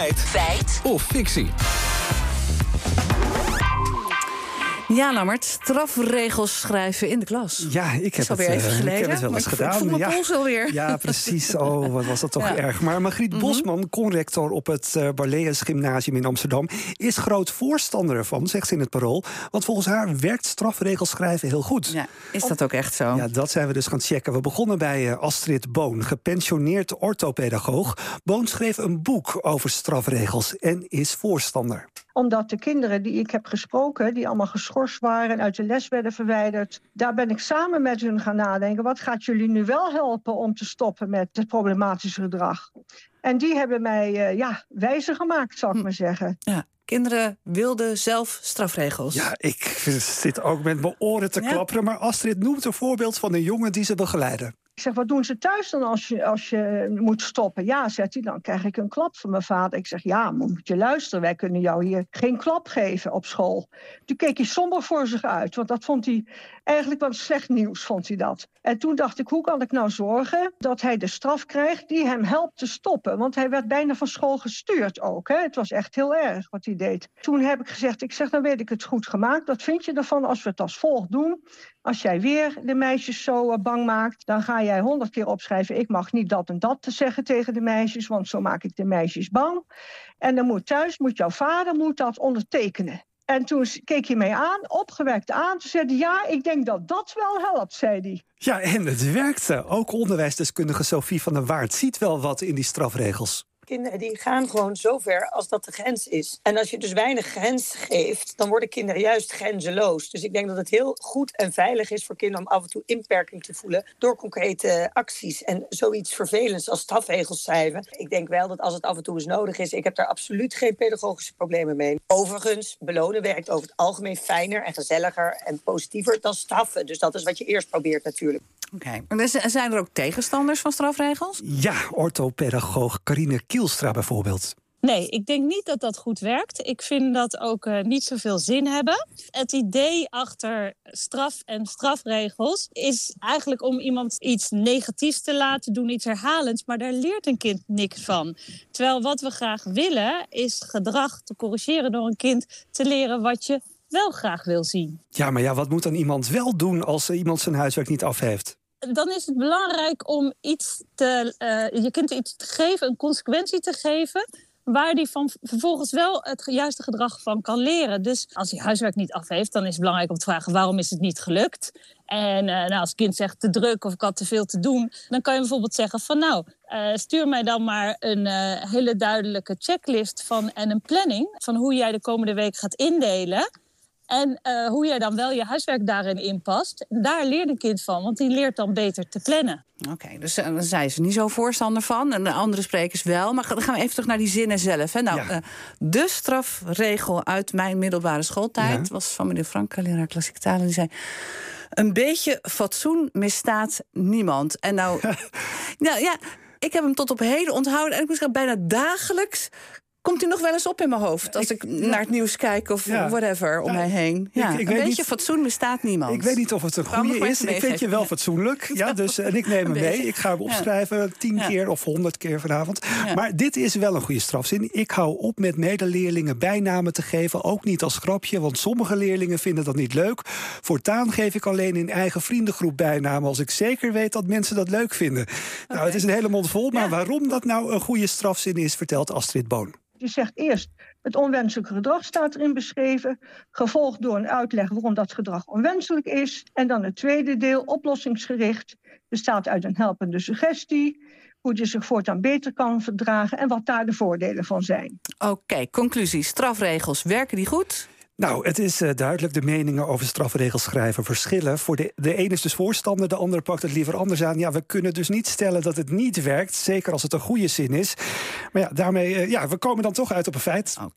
Feit. Feit. Of fictie. Ja, Lammert, strafregels schrijven in de klas. Ja, ik heb, het, even eh, geleden, ik heb het wel eens voel- ik gedaan. voel mijn ja. pols alweer. Ja, precies. Oh, wat was dat toch Ja. erg. Maar Margriet Mhm. Bosman, conrector op het uh, Barlees Gymnasium in Amsterdam... is groot voorstander ervan, zegt ze in het parool. Want volgens haar werkt strafregels schrijven heel goed. Ja, is dat ook echt zo? Ja, dat zijn we dus gaan checken. We begonnen bij eh, Astrid Boon, gepensioneerd orthopedagoog. Boon schreef een boek over strafregels en is voorstander. Omdat de kinderen die ik heb gesproken, die allemaal geschorst waren en uit de les werden verwijderd, daar ben ik samen met hun gaan nadenken. Wat gaat jullie nu wel helpen om te stoppen met het problematische gedrag? En die hebben mij eh, ja, wijzer gemaakt, zal ik maar zeggen. Ja, kinderen wilden zelf strafregels. Ja, ik zit ook met mijn oren te Ja. klapperen. Maar Astrid noemt een voorbeeld van een jongen die ze begeleiden. Ik zeg, wat doen ze thuis dan als je, als je moet stoppen? Ja, zegt hij, dan krijg ik een klap van mijn vader. Ik zeg, ja, moet je luisteren. Wij kunnen jou hier geen klap geven op school. Toen keek hij somber voor zich uit. Want dat vond hij eigenlijk wel slecht nieuws, vond hij dat. En toen dacht ik, hoe kan ik nou zorgen dat hij de straf krijgt die hem helpt te stoppen? Want hij werd bijna van school gestuurd ook. Hè? Het was echt heel erg wat hij deed. Toen heb ik gezegd, ik zeg, dan weet ik het goed gemaakt. Wat vind je ervan als we het als volgt doen? Als jij weer de meisjes zo eh, bang maakt, dan ga jij honderd keer opschrijven: ik mag niet dat en dat te zeggen tegen de meisjes, want zo maak ik de meisjes bang. En dan moet thuis, moet jouw vader moet dat ondertekenen. En toen keek hij mij aan, opgewekt aan. Toen zei hij, ja, ik denk dat dat wel helpt, zei hij. Ja, en het werkte. Ook onderwijsdeskundige Sophie van der Waard ziet wel wat in die strafregels. Die gaan gewoon zo ver als dat de grens is. En als je dus weinig grens geeft, dan worden kinderen juist grenzeloos. Dus ik denk dat het heel goed en veilig is voor kinderen om af en toe inperking te voelen door concrete acties. En zoiets vervelends als strafregels schrijven. Ik denk wel dat als het af en toe eens nodig is, ik heb daar absoluut geen pedagogische problemen mee. Overigens, belonen werkt over het algemeen fijner en gezelliger en positiever dan straffen. Dus dat is wat je eerst probeert natuurlijk. Oké. En Zijn er ook tegenstanders van strafregels? Ja, orthopedagoog Carine Kielstra bijvoorbeeld. Nee, ik denk niet dat dat goed werkt. Ik vind dat ook eh, niet zoveel zin hebben. Het idee achter straf en strafregels is eigenlijk om iemand iets negatiefs te laten doen, iets herhalends, maar daar leert een kind niks van. Terwijl wat we graag willen is gedrag te corrigeren door een kind te leren wat je wel graag wil zien. Ja, maar ja, wat moet dan iemand wel doen als iemand zijn huiswerk niet af heeft? Dan is het belangrijk om iets te, eh, je kind iets te geven, een consequentie te geven. Waar die van vervolgens wel het juiste gedrag van kan leren. Dus als hij huiswerk niet af heeft, dan is het belangrijk om te vragen waarom is het niet gelukt. En eh, nou, als het kind zegt te druk of ik had te veel te doen, dan kan je bijvoorbeeld zeggen van nou, eh, stuur mij dan maar een hele duidelijke checklist van en een planning van hoe jij de komende week gaat indelen. En eh, hoe jij dan wel je huiswerk daarin inpast. Daar leert een kind van, want die leert dan beter te plannen. Oké, dus uh, daar zijn ze niet zo voorstander van. En de andere sprekers wel. Maar dan gaan we even terug naar die zinnen zelf. Hè. Nou, Ja. uh, de strafregel uit mijn middelbare schooltijd... Ja. was van meneer Frank, leraar klassieke talen. Die zei... Een beetje fatsoen misstaat niemand. En nou, nou ja, ik heb hem tot op heden onthouden. En ik moet zeggen, bijna dagelijks komt hij nog wel eens op in mijn hoofd. Als ik, naar het nieuws kijk of Ja. whatever om mij heen. Ja, ik een weet beetje niet- fatsoen bestaat niemand. Ik weet niet of het een goede is. Ik vind je wel fatsoenlijk. Ja, dus, en ik neem hem mee. Ik ga hem opschrijven tien Ja. keer of honderd keer vanavond. Maar dit is wel een goede strafzin. Ik hou op met medeleerlingen bijnamen te geven. Ook niet als grapje, want sommige leerlingen vinden dat niet leuk. Voortaan geef ik alleen in eigen vriendengroep bijnamen... als ik zeker weet dat mensen dat leuk vinden. Nou, het is een hele mond vol. Maar waarom dat nou een goede strafzin is... vertelt Astrid Boon. Je zegt eerst, het onwenselijke gedrag staat erin beschreven, gevolgd door een uitleg waarom dat gedrag onwenselijk is. En dan het tweede deel, oplossingsgericht, bestaat uit een helpende suggestie, hoe je zich voortaan beter kan verdragen en wat daar de voordelen van zijn. Oké, conclusie. Strafregels, werken die goed? Nou, het is eh, duidelijk, de meningen over strafregels schrijven verschillen. Voor de, de een is dus voorstander, de ander pakt het liever anders aan. Ja, we kunnen dus niet stellen dat het niet werkt, zeker als het een goede zin is. Maar ja, daarmee, eh, ja, we komen dan toch uit op een feit. Oké.